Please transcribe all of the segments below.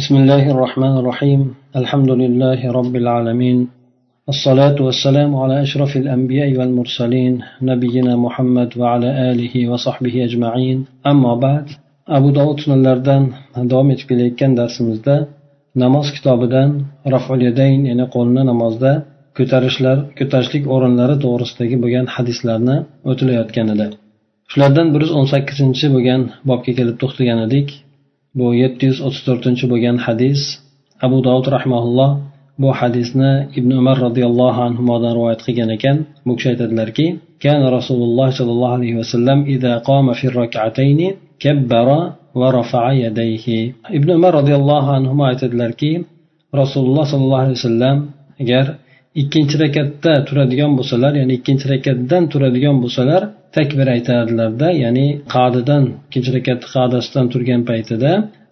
بسم الله الرحمن الرحيم الحمد لله رب العالمين الصلاة والسلام على أشرف الأنبياء والمرسلين نبينا محمد وعلى آله وصحبه أجمعين أما بعد أبو داود sunanlardan davom etib kelayotgan darsimizda namoz kitobidan raful yadayn ya'ni qo'lni namozda ko'tarishlar ko'tarishlik o'rinlari to'g'risidagi bo'lgan hadislarni o'tilayotgan edi shulardan bir yuz o'n sakkizinchi bo'lgan bobga kelib to'xtagan edik bu yetti yuz o'ttiz to'rtinchi bo'lgan hadis abu dovud rahmaulloh bu hadisni ibn umar roziyallohu anhudan rivoyat qilgan ekan bu kishi aytadilarki كان رسول الله صلى الله عليه وسلم إذا قام في الركعتين كبر ورفع يديه ابن عمر رضي الله عنهما aytadilarki rasululloh sollallohu alayhi vasallam agar ikkinchi rakatda turadigan bo'lsalar ya'ni ikkinchi rakatdan turadigan bo'lsalar takbir aytadilarda ya'ni qadidan ikkinchi rakatni qadasidan turgan paytida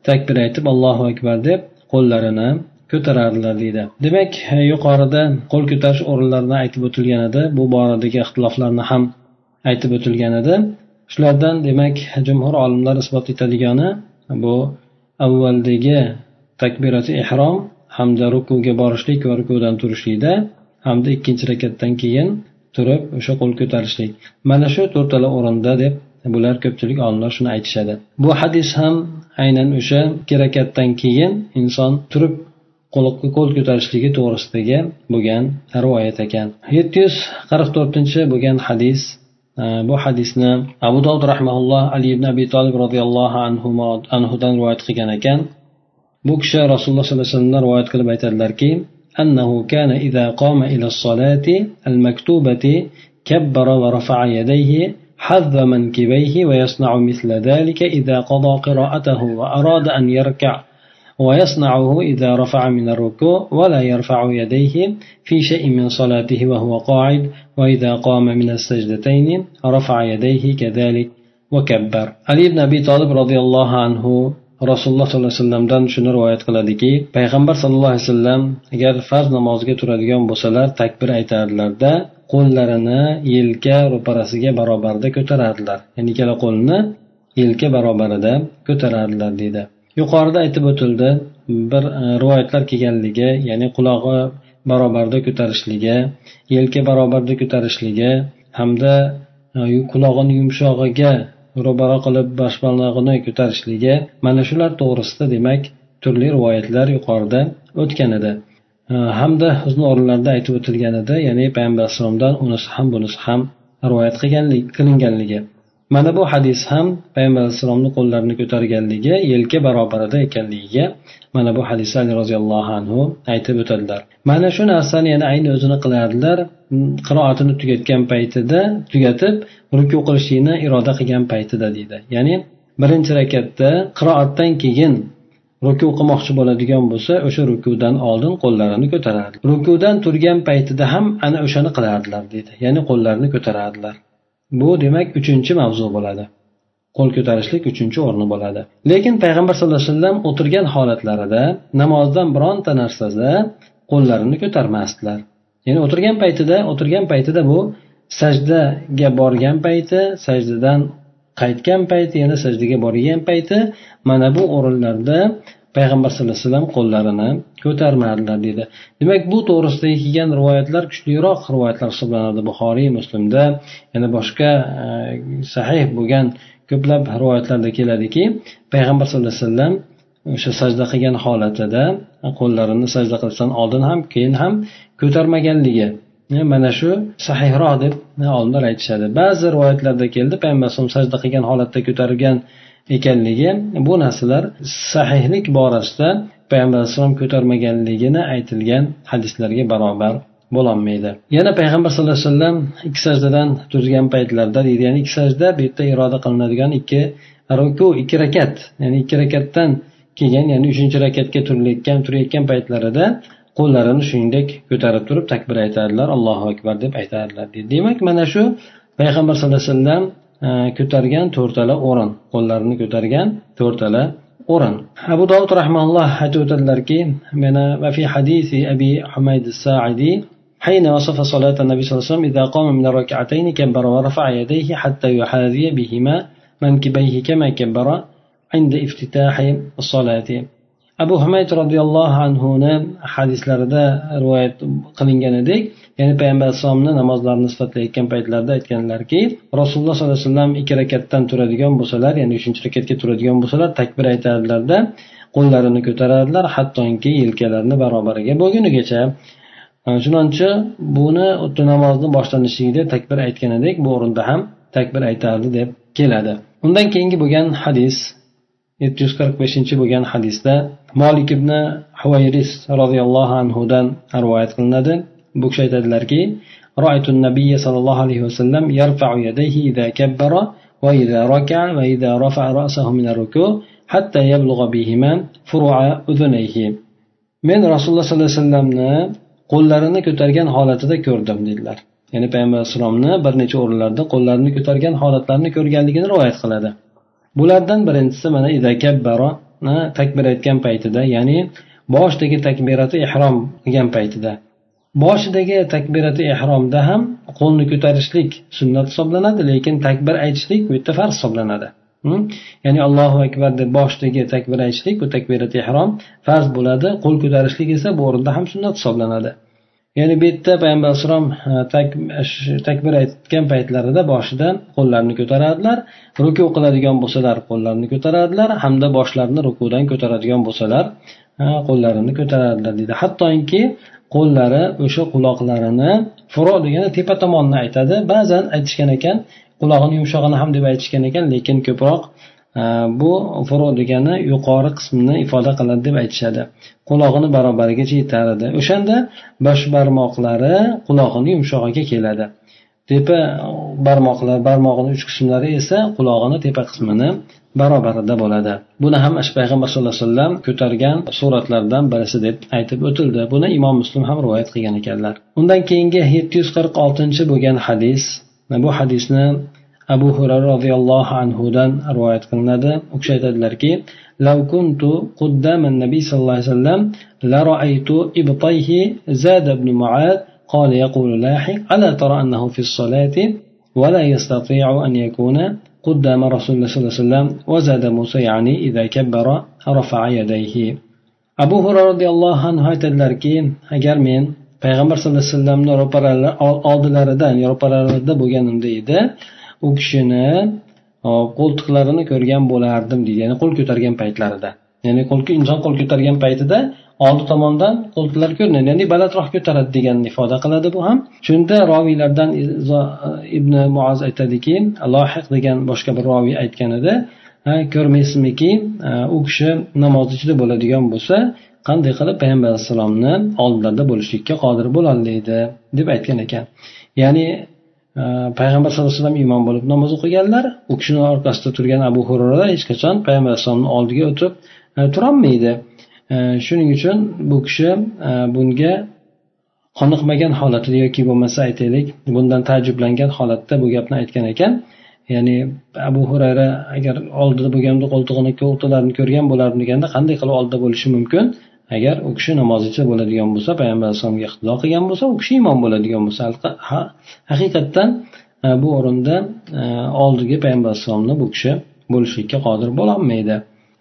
takbir aytib allohu akbar deb qo'llarini ko'tarardilar deydi. Demak yuqorida qo'l ko'tarish o'rinlarini aytib o'tilgan edi bu boradagi ixtiloflarni ham aytib o'tilgan edi shulardan demak jumhur olimlar isbot etadigani bu avvaldagi takbirati ehrom hamda rukuga borishlik va rukudan turishlikda hamda ikkinchi rakatdan keyin turib o'sha qo'l ko'tarishlik. Mana shu to'rttala o'rinda deb bular ko'pchilik olimlar shuni aytishadi. Bu hadis ham aynan o'sha ikki rakatdan keyin inson turib qo'l ko'tarishligi to'g'risidagi bo'lgan rivoyat ekan. Yetti yuz qirq to'rtinchi bo'lgan hadis e, bu hadisni abu dovud rahmaulloh ali ibn abi tolib roziyallohu anhu anhudan rivoyat qilgan ekan. Bu kishi rasululloh sollallohu alayhi vasallamdan rivoyat qilib aytadilarki أنه كان إذا قام إلى الصلاة المكتوبة كبر ورفع يديه حذ منكبيه ويصنع مثل ذلك إذا قضى قراءته وأراد أن يركع ويصنعه إذا رفع من الركوع ولا يرفع يديه في شيء من صلاته وهو قاعد وإذا قام من السجدتين رفع يديه كذلك وكبر علي بن أبي طالب رضي الله عنه rasululloh sollallohu alayhi vasallamdan shuni rivoyat qiladiki payg'ambar sallallohu alayhi vasallam agar farz namoziga turadigan bo'lsalar takbir aytardilarda qo'llarini yelka ro'parasiga barobarida ko'tarardilar. Ya'ni ikkala qo'lni yelka barobarida ko'tarardilar deydi. Yuqorida aytib o'tildi bir e, rivoyatlar kelganligi ya'ni qulog'i barobarida ko'tarishligi yelka barobarida ko'tarishligi hamda e, qulog'ini yumshog'iga ro'baro qilib boshmalog'ini ko'tarishligi mana shular to'g'risida demak turli rivoyatlar yuqorida o'tgan edi. Hamda o'zini o'rinlarida aytib o'tilgan edi ya'ni payg'ambar alayhissalomdan unisi ham bunisi ham rivoyat qilganlik qilinganligi. Mana bu hadis ham payg'ambar alayhissalomni qo'llarini ko'targanligi yelka barobarida ekanligiga mana bu hadisni ali roziyallohu anhu aytib o'tadilar. Mana shu narsani yana ayni o'zini qilardilar qiroatini tugatgan paytida tugatib ruku qilishlikni iroda qilgan paytida deydi. Ya'ni birinchi rakatda qiroatdan keyin ruku qilmoqchi bo'ladigan bo'lsa o'sha rukudan oldin qo'llarini ko'tarardi. Rukudan turgan paytida ham ana o'shani qilardilar deydi. Ya'ni qo'llarini ko'tarardilar. Bu demak uchinchi mavzu bo'ladi. Qo'l ko'tarishlik uchinchi o'rni bo'ladi. Lekin payg'ambar sallallohu alayhi vasallam o'tirgan holatlarida namozdan bironta narsada qo'llarini ko'tarmasdilar. Ya'ni o'tirgan paytida o'tirgan paytida bu sajdaga borgan payti sajdadan qaytgan payti yana sajdaga borgan payti mana bu o'rinlarda payg'ambar sallallohu alayhi vasallam qo'llarini ko'tarmadilar deydi demak bu to'g'risidagi kelgan rivoyatlar kuchliroq rivoyatlar hisoblanadi. Buxoriy muslimda yana boshqa e, sahih bo'lgan ko'plab rivoyatlarda keladiki payg'ambar sallallohu alayhi vasallam o'sha sajda qilgan holatida qo'llarini sajda qilishdan oldin ham keyin ham ko'tarmaganligi e, mana shu sahihroq deb e, olimlar aytishadi. Ba'zi rivoyatlarda keldi payg'ambar alayhisalom sajda qilgan holatda ko'targan ekanligi bu narsalar sahihlik borasida payg'ambar alayhissalom ko'tarmaganligini aytilgan hadislarga barobar bo'lolmaydi. Yana payg'ambar sallallohu alayhi vasallam ikki sajdadan turgan paytlarida deydi ya'ni ikki sajda bu yerda iroda qilinadigan ikki ruku ikki rakat ya'ni ikki rakatdan keyin ya'ni uchinchi rakatga turilayotgan turayotgan paytlarida qo'llarini shuningdek ko'tarib turib takbir aytadilar allohu akbar deb aytadilar deydi demak mana shu payg'ambar sallallohu alayhi vasallam ko'targan to'rtala o'rin qo'llarini ko'targan to'rtala o'rin abu dovud rahmanulloh aytib o'tadilarki mana va fi hadisi abi humayd saidi حين وصف صلاة النبي صلى الله عليه وسلم إذا قام من الركعتين كبر ورفع يديه حتى يحاذي بهما منكبيه كما كبر عند افتتاح الصلاة abu humayd roziyallohu anhuni hadislarida rivoyat qilingan edek ya'ni payg'ambar alayhissalomni namozlarini sifatlayotgan paytlarida aytganlarki rasululloh sollallohu alayhi vasallam ikki rakatdan turadigan bo'lsalar ya'ni uchinchi rakatga turadigan bo'lsalar takbir aytardilarda qo'llarini ko'tarardilar hattoki yelkalarini barobariga bo'lgunigacha. Chunonchi buni namozni boshlanishligida takbir aytgan edik bu o'rinda ham takbir aytardi deb keladi. Undan keyingi bo'lgan hadis. yetti yuz qirq beshinchi bo'lgan hadisda molik ibn huvayris roziyallohu anhudan rivoyat qilinadi bu kishi aytadilarki رأيت النبي صلى الله عليه وسلم يرفع يديه إذا كبر وإذا ركع وإذا رفع رأسه من الركوع حتى يبلغ بهما فروع أذنيه من رسول الله صلى الله عليه وسلم qo'llarini ko'targan holatida ko'rdim dedilar ya'ni payg'ambar alayhissalomni bir necha o'rinlarda qo'llarini ko'targan holatlarini ko'rganligini rivoyat qiladi Bulardan birinchisi mana idakabbaroni takbir aytgan paytida ya'ni boshidagi takbirati ihrom qilgan paytida. Boshidagi takbirati ehromda ham qo'lni ko'tarishlik sunnat hisoblanadi lekin takbir aytishlik bu yerda farz hisoblanadi. Ya'ni allohu akbar deb boshidagi takbir aytishlik bu takbirati ehrom farz bo'ladi qo'l ko'tarishlik esa bu o'rinda ham sunnat hisoblanadi. Ya'ni bu yerda payg'ambar alayhissalom e, takbir aytgan paytlarida boshidan qo'llarini ko'taradilar. Ruku qiladigan bo'lsalar qo'llarini ko'taradilar hamda boshlarini rukudan ko'taradigan bo'lsalar e, qo'llarini ko'taradilar deydi. Hattoki qo'llari o'sha quloqlarini furo degani tepa tomonni aytadi. Ba'zan aytishgan ekan qulog'ini yumshog'ini ham deb aytishgan ekan lekin ko'proq bu furo degani yuqori qismini ifoda qiladi deb aytishadi. Qulog'ini barobarigacha yetardi o'shanda bosh barmoqlari qulog'ini yumshog'iga keladi. Tepa barmoqlar barmog'ini uch qismlari esa qulog'ini tepa qismini barobarida bo'ladi. Buni ham payg'ambar sallallohu alayhi vasallam ko'targan suratlardan birisi deb aytib o'tildi. Buni imom muslim ham rivoyat qilgan ekanlar. Undan keyingi yetti yuz qirq oltinchi bo'lgan hadis bu hadisni abu hurara roziyallohu anhudan rivoyat qilinadi u kishi aytadilarki لو كنت قدام النبي صلى الله عليه وسلم لرأيت إبطيه زاد بن معاذ قال يقول لاحق ألا ترى أنه في الصلاة ولا يستطيع أن يكون قدام رسول الله صلى الله عليه وسلم وزاد موسى يعني إذا كبر رفع يديه abu hurra roziyallohu anhu aytadilarki agar men payg'ambar sallallohu alayhi vasallamni oldilaridan ro'paralarida bo'lganimda edi u kishini qo'ltiqlarini ko'rgan bo'lardim deydi. Ya'ni qo'l ko'targan paytlarida. Ya'ni qo'l inson qo'l ko'targan paytida oldi tomondan qo'ltiqlar ko'rinadi. Ya'ni balandroq ko'taradi deganni ifoda qiladi bu ham. Shunda roviylardan ibn muoz aytadiki lohiq degan boshqa bir roviy aytgan edi. Ko'rmaysizmiki e, u kishi namoz ichida bo'ladigan bo'lsa qanday qilib payg'ambar alayhissalomni oldilarida bo'lishlikka qodir bo'lolmaydi deb aytgan ekan. Ya'ni payg'ambar sallallohu alayhi vasallam imom bo'lib namoz o'qiganlar u kishini orqasida turgan abu hurra hech qachon payg'ambar alayhisalomni oldiga o'tib e, turolmaydi. E, shuning uchun bu kishi e, bunga qoniqmagan holatida yoki bo'lmasa aytaylik bundan taajjublangan holatda bu gapni aytgan ekan. Ya'ni abu hurayra agar oldida bo'lganda qo'ltig'ini qo'ltiqlarini ko'rgan bo'lardim deganda qanday qilib oldida bo'lishi mumkin? Agar u kishi namozchi bo'ladigan bo'lsa payg'ambar alayhissalomga iqtido qilgan bo'lsa u kishi imom bo'ladigan bo'lsa haqiqatdan e, bu o'rinda e, oldiga payg'ambar alayhissalomni bu kishi bo'lishlikka qodir bo'lolmaydi.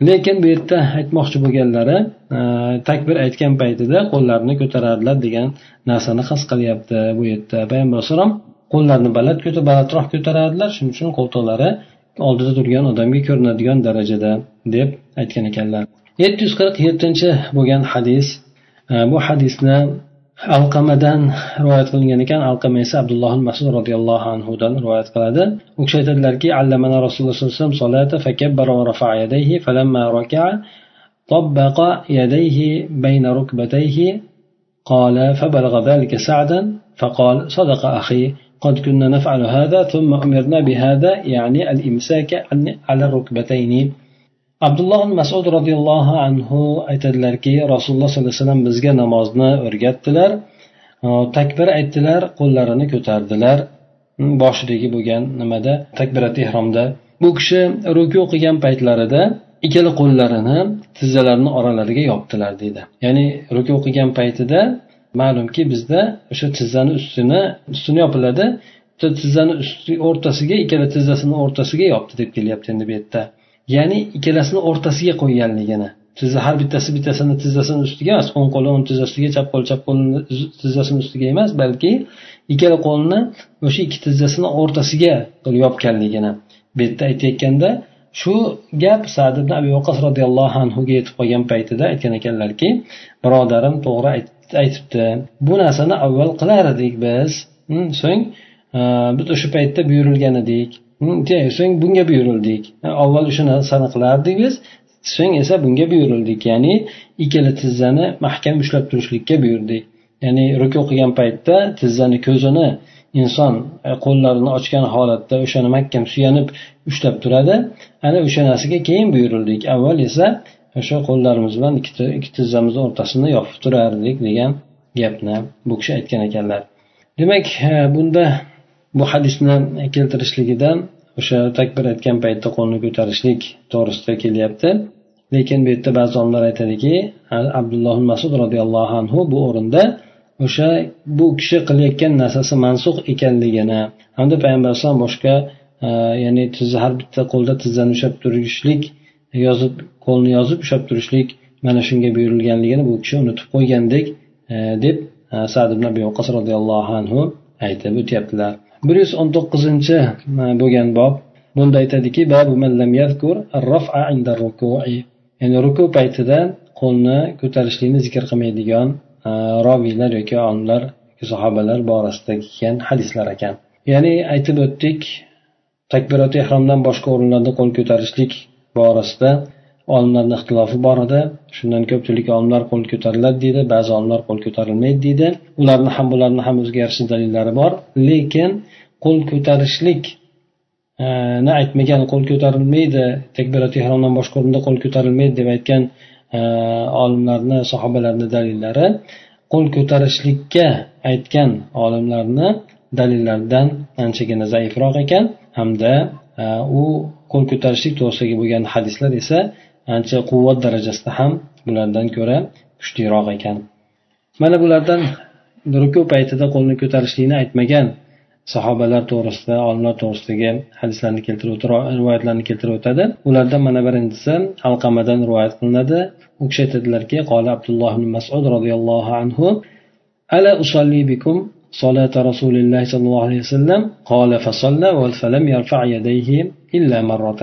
Lekin bu yerda aytmoqchi bo'lganlari e, takbir aytgan paytida qo'llarini ko'taradilar degan narsani his qilyapti. Bu yerda payg'ambar alayhissalom qo'llarini baland balandroq ko'taradilar shuning uchun qo'ltiqlari oldida turgan odamga ko'rinadigan darajada deb aytgan ekanlar. Yetti yuz qirq yettinchi bo'lgan hadis bu hadisni alqamadan rivoyat qilingan ekan alqama esa abdulloh masud roziyallohu anhudan rivoyat qiladi u kishi aytadilarki allamana rasululloh sallallohu alayhi vasallam طبق يديه بين ركبتيه قال فبلغ ذلك سعدا فقال صدق أخي قد كنا نفعل هذا ثم أمرنا بهذا يعني الإمساك على الركبتين abdulloh masud roziyallohu anhu aytadilarki rasululloh sollallohu alayhi vasallam bizga namozni o'rgatdilar. Takbir aytdilar qo'llarini ko'tardilar. Hm, boshidagi bo'lgan nimada? Takbirat ehromda bu kishi ruku qilgan paytlarida ikkala qo'llarini tizzalarini oralariga yopdilar deydi. Ya'ni ruku qilgan paytida ma'lumki bizda o'sha tizzani ustini ustini yopiladi. Tizzani o'rtasiga ikkala tizzasini o'rtasiga yopdi deb kelyapti endi bu yerda. Ya'ni ikkalasini o'rtasiga qo'yganligini tizza har bittasi bittasini tizzasini ustiga emas o'ng qo'li o'ng tizzasiga chap qo'l chap qo'lini tizzasini ustiga emas balki ikkala qo'lni o'sha ikki tizzasini o'rtasiga yopganligini bu yerda aytayotganda shu gap sad ibn abi vaqas roziyallohu anhuga yetib qolgan paytida aytgan ekanlarki birodarim to'g'ri aytibdi. Bu narsani avval qilar edik biz hm, so'ng biz o'sha paytda buyurilgan edik. Hm, so'ng bunga buyurildik. Avval o'sha narsani qilardik so'ng esa bunga buyurildik. Ya'ni ikkala tizzani mahkam ushlab turishlikka buyurdik. Ya'ni ruku qilgan paytda tizzani ko'zini inson e, qo'llarini ochgan holatda o'shani mahkam suyanib ushlab turadi. Ana o'sha narsaga keyin buyurildik. Avval esa o'sha qo'llarimiz bilan ikki tizzamizni o'rtasini yopib turardik degan gapni bu kishi aytgan ekanlar. Demak e, bunda bu hadisni keltirishligidan o'sha takbir aytgan paytda qo'lni ko'tarishlik to'g'risida kelyapti. Lekin bu yerda ba'zi olimlar aytadiki abdulloh masud roziyallohu anhu bu o'rinda o'sha bu kishi qilayotgan narsasi mansux ekanligini hamda payg'ambar alayhisalom boshqa e, ya'ni tizza har bitta qo'lda tizzani ushlab turishlik yozib qo'lni yozib ushlab turishlik mana shunga buyurilganligini bu kishi unutib qo'ygandek e, deb e, sad ibn abi vaqas roziyallohu anhu aytib o'tyaptilar. Bir yuz o'n to'qqizinchi bo'lgan bob. Bunda aytadiki ya'ni ruku paytida qo'lni ko'tarishlikni zikr qilmaydigan roviylar yoki olimlar sahobalar borasida kelgan hadislar ekan. Ya'ni aytib o'tdik takbiroti ehromdan boshqa o'rinlarda qo'l ko'tarishlik borasida olimlarni ixtilofi bor edi. Shundan ko'pchilik olimlar qo'l ko'tariladi deydi ba'zi olimlar qo'l ko'tarilmaydi deydi. Ularni ham bularni ham o'ziga yarasha dalillari bor. Lekin qo'l ko'tarishlik e, ni aytmagan qo'l ko'tarilmaydi takbirati ihromdan boshqa o'rinda qo'l ko'tarilmaydi deb aytgan e, olimlarni sahobalarni dalillari qo'l ko'tarishlikka aytgan olimlarni dalillaridan anchagina zaifroq ekan. Hamda e, u qo'l ko'tarishlik to'g'risidagi bo'lgan hadislar esa ancha quvvat darajasida ham bulardan ko'ra kuchliroq ekan mana bulardan ruku paytida qo'lni ko'tarishlikni aytmagan sahobalar to'g'risida olimlar to'g'risidagi hadislarni keltirib rivoyatlarni keltirib o'tadi ulardan mana birinchisi alqamadan rivoyat qilinadi u kishi aytadilarki qola abdulloh ibn masud roziyallohu anhu ala usolli bikum صلاة رسول الله صلى الله عليه وسلم قال فصلى فلم يرفع يديه إلا مرة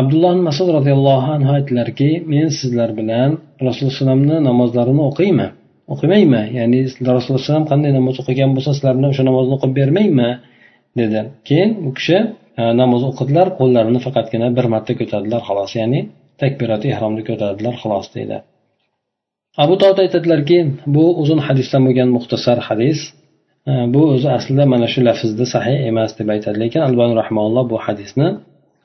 abdulloh masud roziyallohu anhu aytdilarki men sizlar bilan rasululloh alayhivasallamni namozlarini o'qiyman. O'qimaymi? Ya'ni rasululloh alayhivasallam qanday namoz o'qigan bo'lsa sizlar bilan o'sha namozni o'qib bermaymi? dedi. Keyin u kishi e, namoz o'qidilar qo'llarini faqatgina bir marta ko'tardilar xolos ya'ni takbirati ehromni ko'tardilar xolos deydi. Abu tovud aytadilarki bu uzun hadisdan bo'lgan muxtasar hadis. E, bu o'zi aslida mana shu lafzda sahih emas deb aytadi. Lekin albani rahmaulloh bu hadisni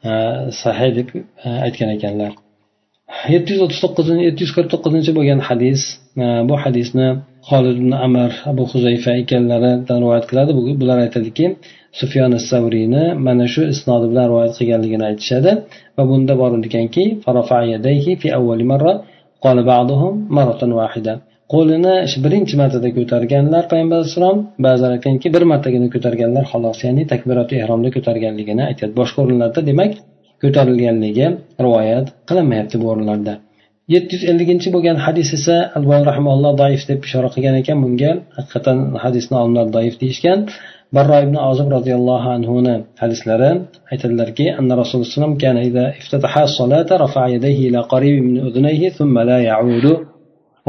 sahiy sahih deb e, aytgan ekanlar. Yetti yuz o'ttiz to'qqizinchi yetti yuz qirq to'qqizinchi bo'lgan hadis e, bu hadisni holid ibn amr abu huzayfa ekanlaridan rivoyat qiladi. Bular aytadiki sufyon savriyni mana shu isnodi bilan rivoyat qilganligini aytishadi va bunda bor ekanki qo'lini birinchi martada ko'targanlar payg'ambar alayhissalom ba'zilar aytganki bir martagina ko'targanlar xolos ya'ni takbiroti ehromda ko'targanligini aytyapti. Boshqa o'rinlarda demak ko'tarilganligi rivoyat qilinmayapti bu o'rinlarda. Yetti yuz elliginchi bo'lgan hadis esa albon rahmaulloh doif deb ishora qilgan ekan. Bunga haqiqatdan hadisni olimlar doif deyishgan. Barro ibn ozib roziyallohu anhuni hadislari aytadilarki anna rasululloh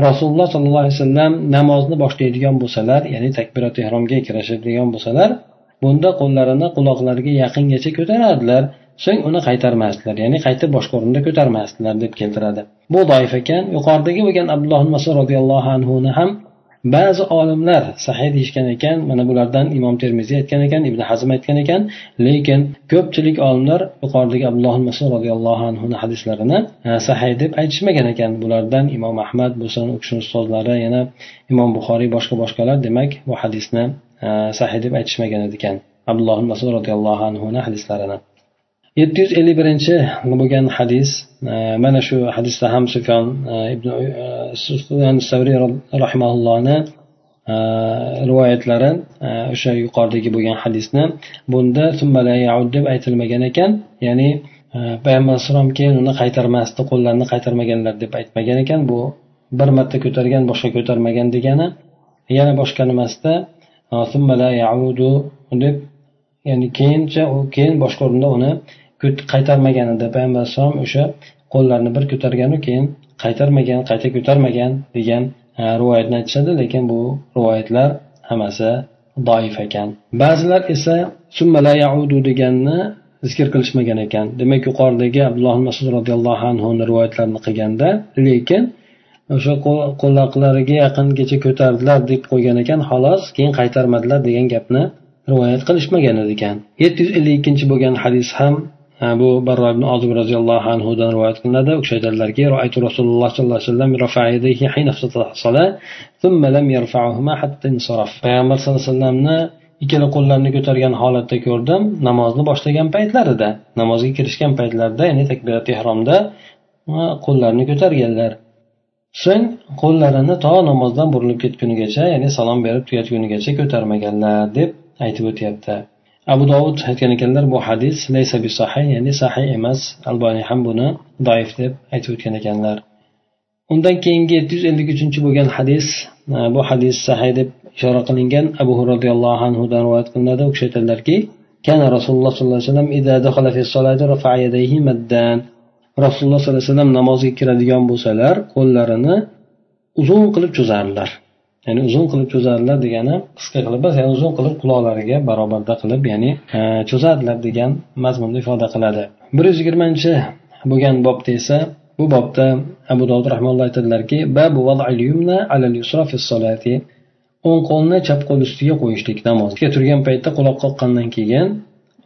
rasululloh sollallohu alayhi vasallam namozni boshlaydigan bo'lsalar ya'ni takbirat ehromga kirishadigan bo'lsalar bunda qo'llarini quloqlariga yaqingacha ko'tarardilar so'ng uni qaytarmasdilar ya'ni qaytib boshqa o'rinda ko'tarmasdilar deb keltiradi. Bu doif ekan. Yuqoridagi bo'lgan abdulloh masud roziyallohu anhuni ham ba'zi olimlar sahiy deyishgan ekan mana bulardan imom termiziy aytgan ekan ibn hazm aytgan ekan lekin ko'pchilik olimlar yuqoridagi abdulloh masud roziyallohu anhuni hadislarini e, sahiy deb aytishmagan ekan. Bulardan imom ahmad bo'lsin u kishini ustozlari yana imom buxoriy boshqa boshqalar demak bu hadisni e, sahiy deb aytishmagan ekan abdulloh masud roziyallohu anhuni hadislarini. Yetti yuz ellik birinchi bo'lgan hadis e, mana shu hadisda ham sufyon e, ibn e, savriy rahimaullohni rivoyatlari o'sha yuqoridagi bo'lgan hadisni. Bunda deb aytilmagan ekan ya'ni payg'ambar alayhissalom keyin uni qaytarmasdi qo'llarini qaytarmaganlar deb aytmagan ekan. Bu bir marta ko'targan boshqa ko'tarmagan degani. Yana boshqa nimasida deb ya'ni keyincha u keyin boshqa o'rinda uni qaytarmagan edi payg'ambar alayhissalom o'sha qo'llarini bir ko'targanu keyin qaytarmagan qayta ko'tarmagan degan rivoyatni aytishadi lekin bu rivoyatlar hammasi doif ekan. Ba'zilar esa deganni zikr qilishmagan ekan. Demak yuqoridagi abdulloh masud roziyallohu anhuni rivoyatlarini qilganda lekin o'sha qo'llariga yaqingacha ko'tardilar deb qo'ygan ekan xolos keyin qaytarmadilar degan gapni rivoyat qilishmagan ekan. Yetti yuz ellik ikkinchi bo'lgan hadis ham bu barro ibn ozib roziyallohu anhudan rivoyat qilinadi. U kishi aytadilarki rasululloh sollallohu alayhi vasallam payg'ambar sallallohu alayhi vasallamni ikkala qo'llarini ko'targan holatda ko'rdim. Namozni boshlagan paytlarida namozga kirishgan paytlarida ya'ni takbirat ehromda qo'llarini ko'targanlar. So'ng qo'llarini to namozdan burilib ketgunigacha ya'ni salom berib tugatgunigacha ko'tarmaganlar deb aytib o'tyapti. abu dovud aytgan ekanlar bu hadis laysa bi sahih ya'ni sahih emas alboniy ham buni doif deb aytib o'tgan ekanlar undan keyingi yetti yuz ellik uchinchi bo'lgan hadis bu hadis sahiy deb ishora qilingan abu roziyallohu anhudan rivoyat qilinadi u kishi aytadilarki كان رسول الله صلى الله عليه وسلم إذا دخل في الصلاة رفع يديه مدان rasululloh sollallohu alayhi vasallam namozga kiradigan bo'lsalar qo'llarini uzun qilib cho'zardilar ya'ni uzun qilib cho'zadilar degani qisqa qilib emas ya'ni uzun qilib quloqlariga barobarda qilib ya'ni e, cho'zadilar degan mazmunda ifoda qiladi. Bir yuz yigirmanchi bo'lgan bobda esa bu bobda abu dovud rahmaulloh aytadilarki o'ng qo'lni chap qo'l ustiga qo'yishlik namozga turgan paytda quloq qoqqandan keyin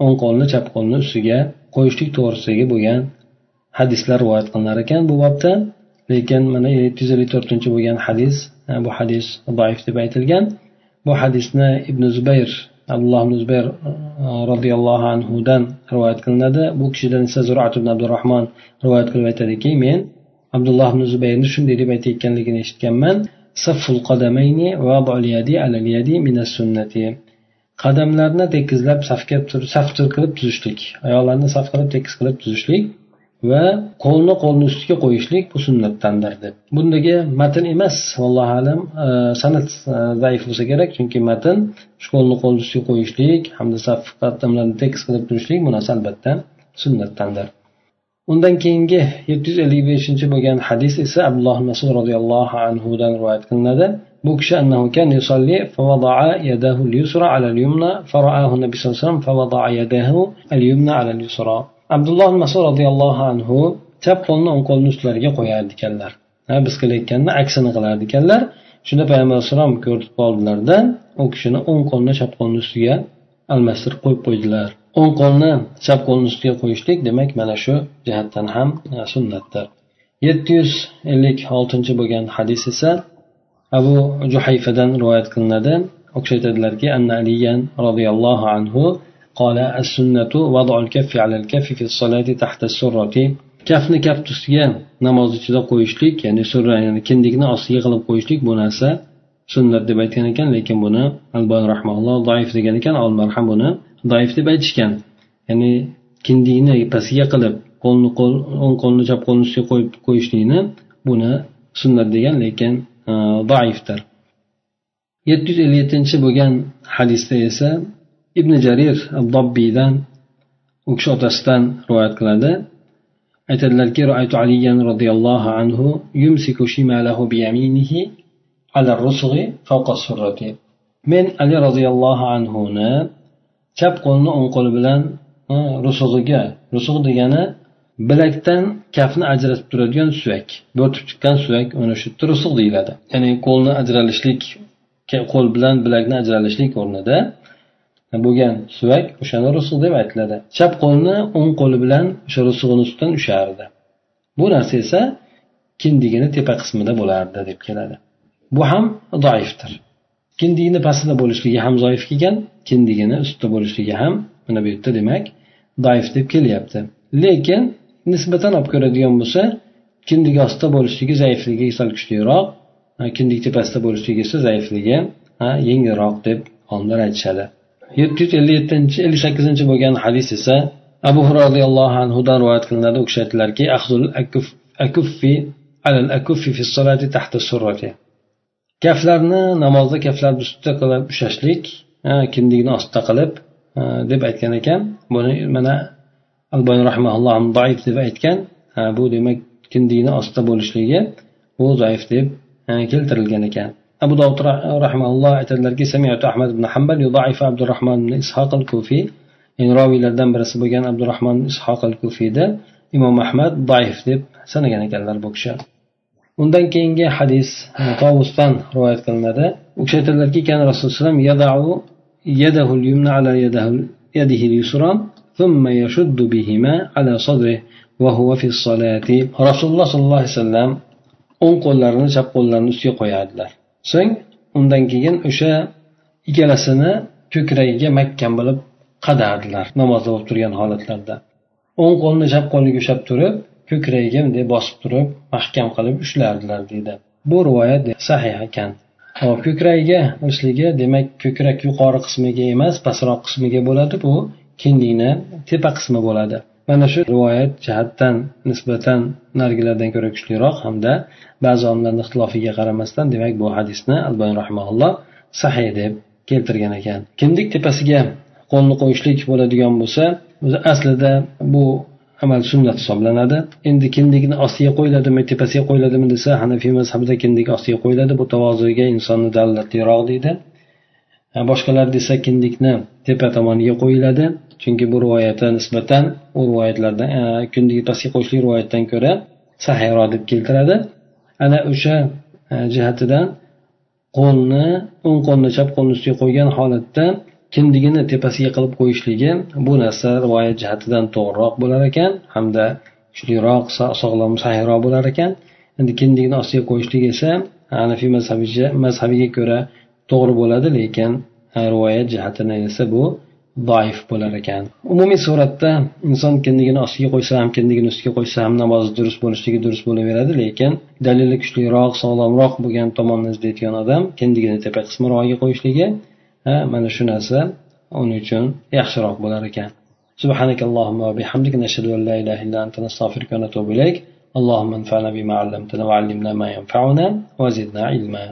o'ng qo'lni chap qo'lni ustiga qo'yishlik to'g'risidagi bo'lgan hadislar rivoyat qilinar ekan bu bobda. Lekin mana yetti yuz ellik to'rtinchi bo'lgan hadis E, bu hadis zaif deb aytilgan. Bu hadisni ibn zubayr abdulloh ibn zubayr e, roziyallohu anhudan rivoyat qilinadi. Bu kishidan esa zurat ibn abdurahmon rivoyat qilib aytadiki men abdulloh ibn zubayrni shunday deb aytayotganligini eshitganman. Qadamlarni tekizlab safga saf qilib tuzishlik oyoqlarni saf qilib tekis qilib tuzishlik va qo'lni qo'lni ustiga qo'yishlik bu sunnatdandir deb bundagi matn emas allohu alam e, sanat e, zaif bo'lsa kerak chunki matn shu qo'lni qo'lni ustiga qo'yishlik hamda saf qadamlarni tekis qilib turishlik bu narsa albatta sunnatdandir undan keyingi yetti yuz ellik beshinchi bo'lgan hadis esa abdulloh masud roziyallohu anhudan rivoyat qilinadi bu kishi annahu kan yusalli فوضع يده اليسرى على اليمنى فرآه النبي صلى الله عليه وسلم فوضع يده اليمنى على اليسرى abdulloh masud roziyallohu anhu chap qo'lni o'ng qo'lni ustlariga qo'yar ekanlar biz qilayotganni aksini qilar ekanlar shunda payg'ambar alayhissalom ko'rib qoldilarda u kishini o'ng qo'lni chap qo'lni ustiga almashtirib qo'yib qo'ydilar. O'ng qo'lni chap qo'lni ustiga qo'yishlik demak mana shu jihatdan ham sunnatdir. Yetti yuz ellik oltinchi bo'lgan hadis esa abu juhayfadan rivoyat qilinadi. U kishi aytadilarki anna aliyan roziyallohu anhu قال السنة وضع الكف على الكف في الصلاة تحت السرة kafni kaft ustiga namoz ichida qo'yishlik ya'ni surra ya'ni kindikni ostiga qilib qo'yishlik bu narsa sunnat deb aytgan ekan lekin buni albon rahmaulloh doif degan ekan olimlar ham buni doif deb aytishgan ya'ni kindikni pastiga qilib qo'lni qo'l o'ng qo'lni chap qo'lni ustiga qo'yib qo'yishlikni buni sunnat degan lekin doifdir yetti yuz ellik yettinchi bo'lgan hadisda esa ibn jarir dobbiydan u kishi otasidan rivoyat qiladi. Aytadilarki roaytu aliyan roziyallohu anhu yumsiku shimalahu biyaminihi ala rusg'i favqa surrati. Men ali roziyallohu anhuni chap qo'lini o'ng qo'li bilan rusug'iga rusug' degani bilakdan kafni ajratib turadigan suyak bo'rtib chiqqan suyak uni shu rusug' deyiladi. Ya'ni qo'lni ajralishlik qo'l bilan bilakni ajralishlik o'rnida bo'lgan suvak o'shani rusug' deb aytiladi. Chap qo'lni o'ng qo'li bilan o'sha rusug'ini ustidan ushardi. Bu narsa esa kindigini tepa qismida bo'lardi deb keladi. Bu ham zaifdir kindigini pastida bo'lishligi ham zoif kelgan kindigini ustida bo'lishligi ham mana bu yerda demak zaif deb kelyapti. Lekin nisbatan olib ko'radigan bo'lsa kindik ostida bo'lishligi zaifligi sal kuchliroq kindik tepasida bo'lishligi esa zaifligi yengilroq deb olimlar aytishadi. Yetti yuz ellik yettinchi ellik sakkizinchi bo'lgan hadis esa abu roziyallohu anhudan rivoyat qilinadi. U kishi aytdilarki alal akuffi fi solati tahta surrati kaflarni namozda kaflarni ustida qilib ushlashlik kindigini ostida qilib deb aytgan ekan. Buni mana albani rahmaulloh zaif deb aytgan. Bu demak kindigini ostida bo'lishligi bu zaif deb keltirilgan ekan. abu dovud rahmaulloh aytadilarki samiatu ahmad ibn hambal yudaifu abdurahmon ibn ishoq al kufiy yani roviylardan birisi bo'lgan abdurahmon ishoq al kufiyda imom ahmad zaif deb sanagan ekanlar bu kishi undan keyingi hadis tovusdan rivoyat qilinadi u kishi aytadilarki rasululloh يده اليمنى على يده يده اليسرى ثم يشد بهما على صدره وهو في الصلاة رسول الله صلى الله عليه وسلم o'ng qo'llarini chap qo'llarini ustiga qo'yadilar so'ng undan keyin o'sha ikkalasini ko'kragiga mahkam bo'lib qadardilar namozda bo'lib turgan holatlarda. O'ng qo'lni chap qo'liga ushlab turib ko'kragiga bunday bosib turib mahkam qilib ushlardilar deydi. Bu rivoyat sahih ekan. Hop ko'kragiga urishligi demak ko'krak yuqori qismiga emas pastroq qismiga bo'ladi bu kindikni tepa qismi bo'ladi. Mana shu rivoyat jihatdan nisbatan narigilardan ko'ra kuchliroq hamda ba'zi olimlarni ixtilofiga qaramasdan demak bu hadisni albani rahimaulloh sahiy deb keltirgan ekan. Kindik tepasiga qo'lni qo'yishlik bo'ladigan bo'lsa o'zi aslida bu amal sunnat hisoblanadi. Endi kindikni ostiga qo'yiladimi tepasiga qo'yiladimi desa hanafiy mazhabida kindik ostiga qo'yiladi bu tavozuga insonni dalolatliroq deydi. Boshqalar desa kindikni tepa tomoniga qo'yiladi. Chunki bu rivoyatga nisbatan u rivoyatlardan e, kundagi pastga qo'shilgan rivoyatdan ko'ra sahiyroq deb keltiradi. Ana o'sha e, jihatidan qo'lni o'ng qo'lni chap qo'lni ustiga qo'ygan holatda kindigini tepasiga qilib qo'yishligi bu narsa rivoyat jihatidan to'g'riroq bo'lar ekan hamda kuchliroq sog'lom sahiyroq bo'lar ekan. Endi kindigini ostiga qo'yishlik esa hanafiy mazhabiga ko'ra to'g'ri bo'ladi lekin e, rivoyat jihatidan esa bu doif bo'lar ekan umumiy suratda inson kindigini ostiga qo'ysa ham kindigini ustiga qo'ysa ham namozi durust bo'lishligi durust bo'laveradi lekin dalili kuchliroq sog'lomroq bo'lgan tomonni izlayotgan odam kindigini tepa qismirog'iga qo'yishligi mana shu narsa uning uchun yaxshiroq bo'lar ekan سبحانك اللهم وبحمدك نشهد أن لا إله إلا أنت نستغفرك ونتوب إليك اللهم انفعنا بما علمتنا وعلمنا ما ينفعنا وزدنا علما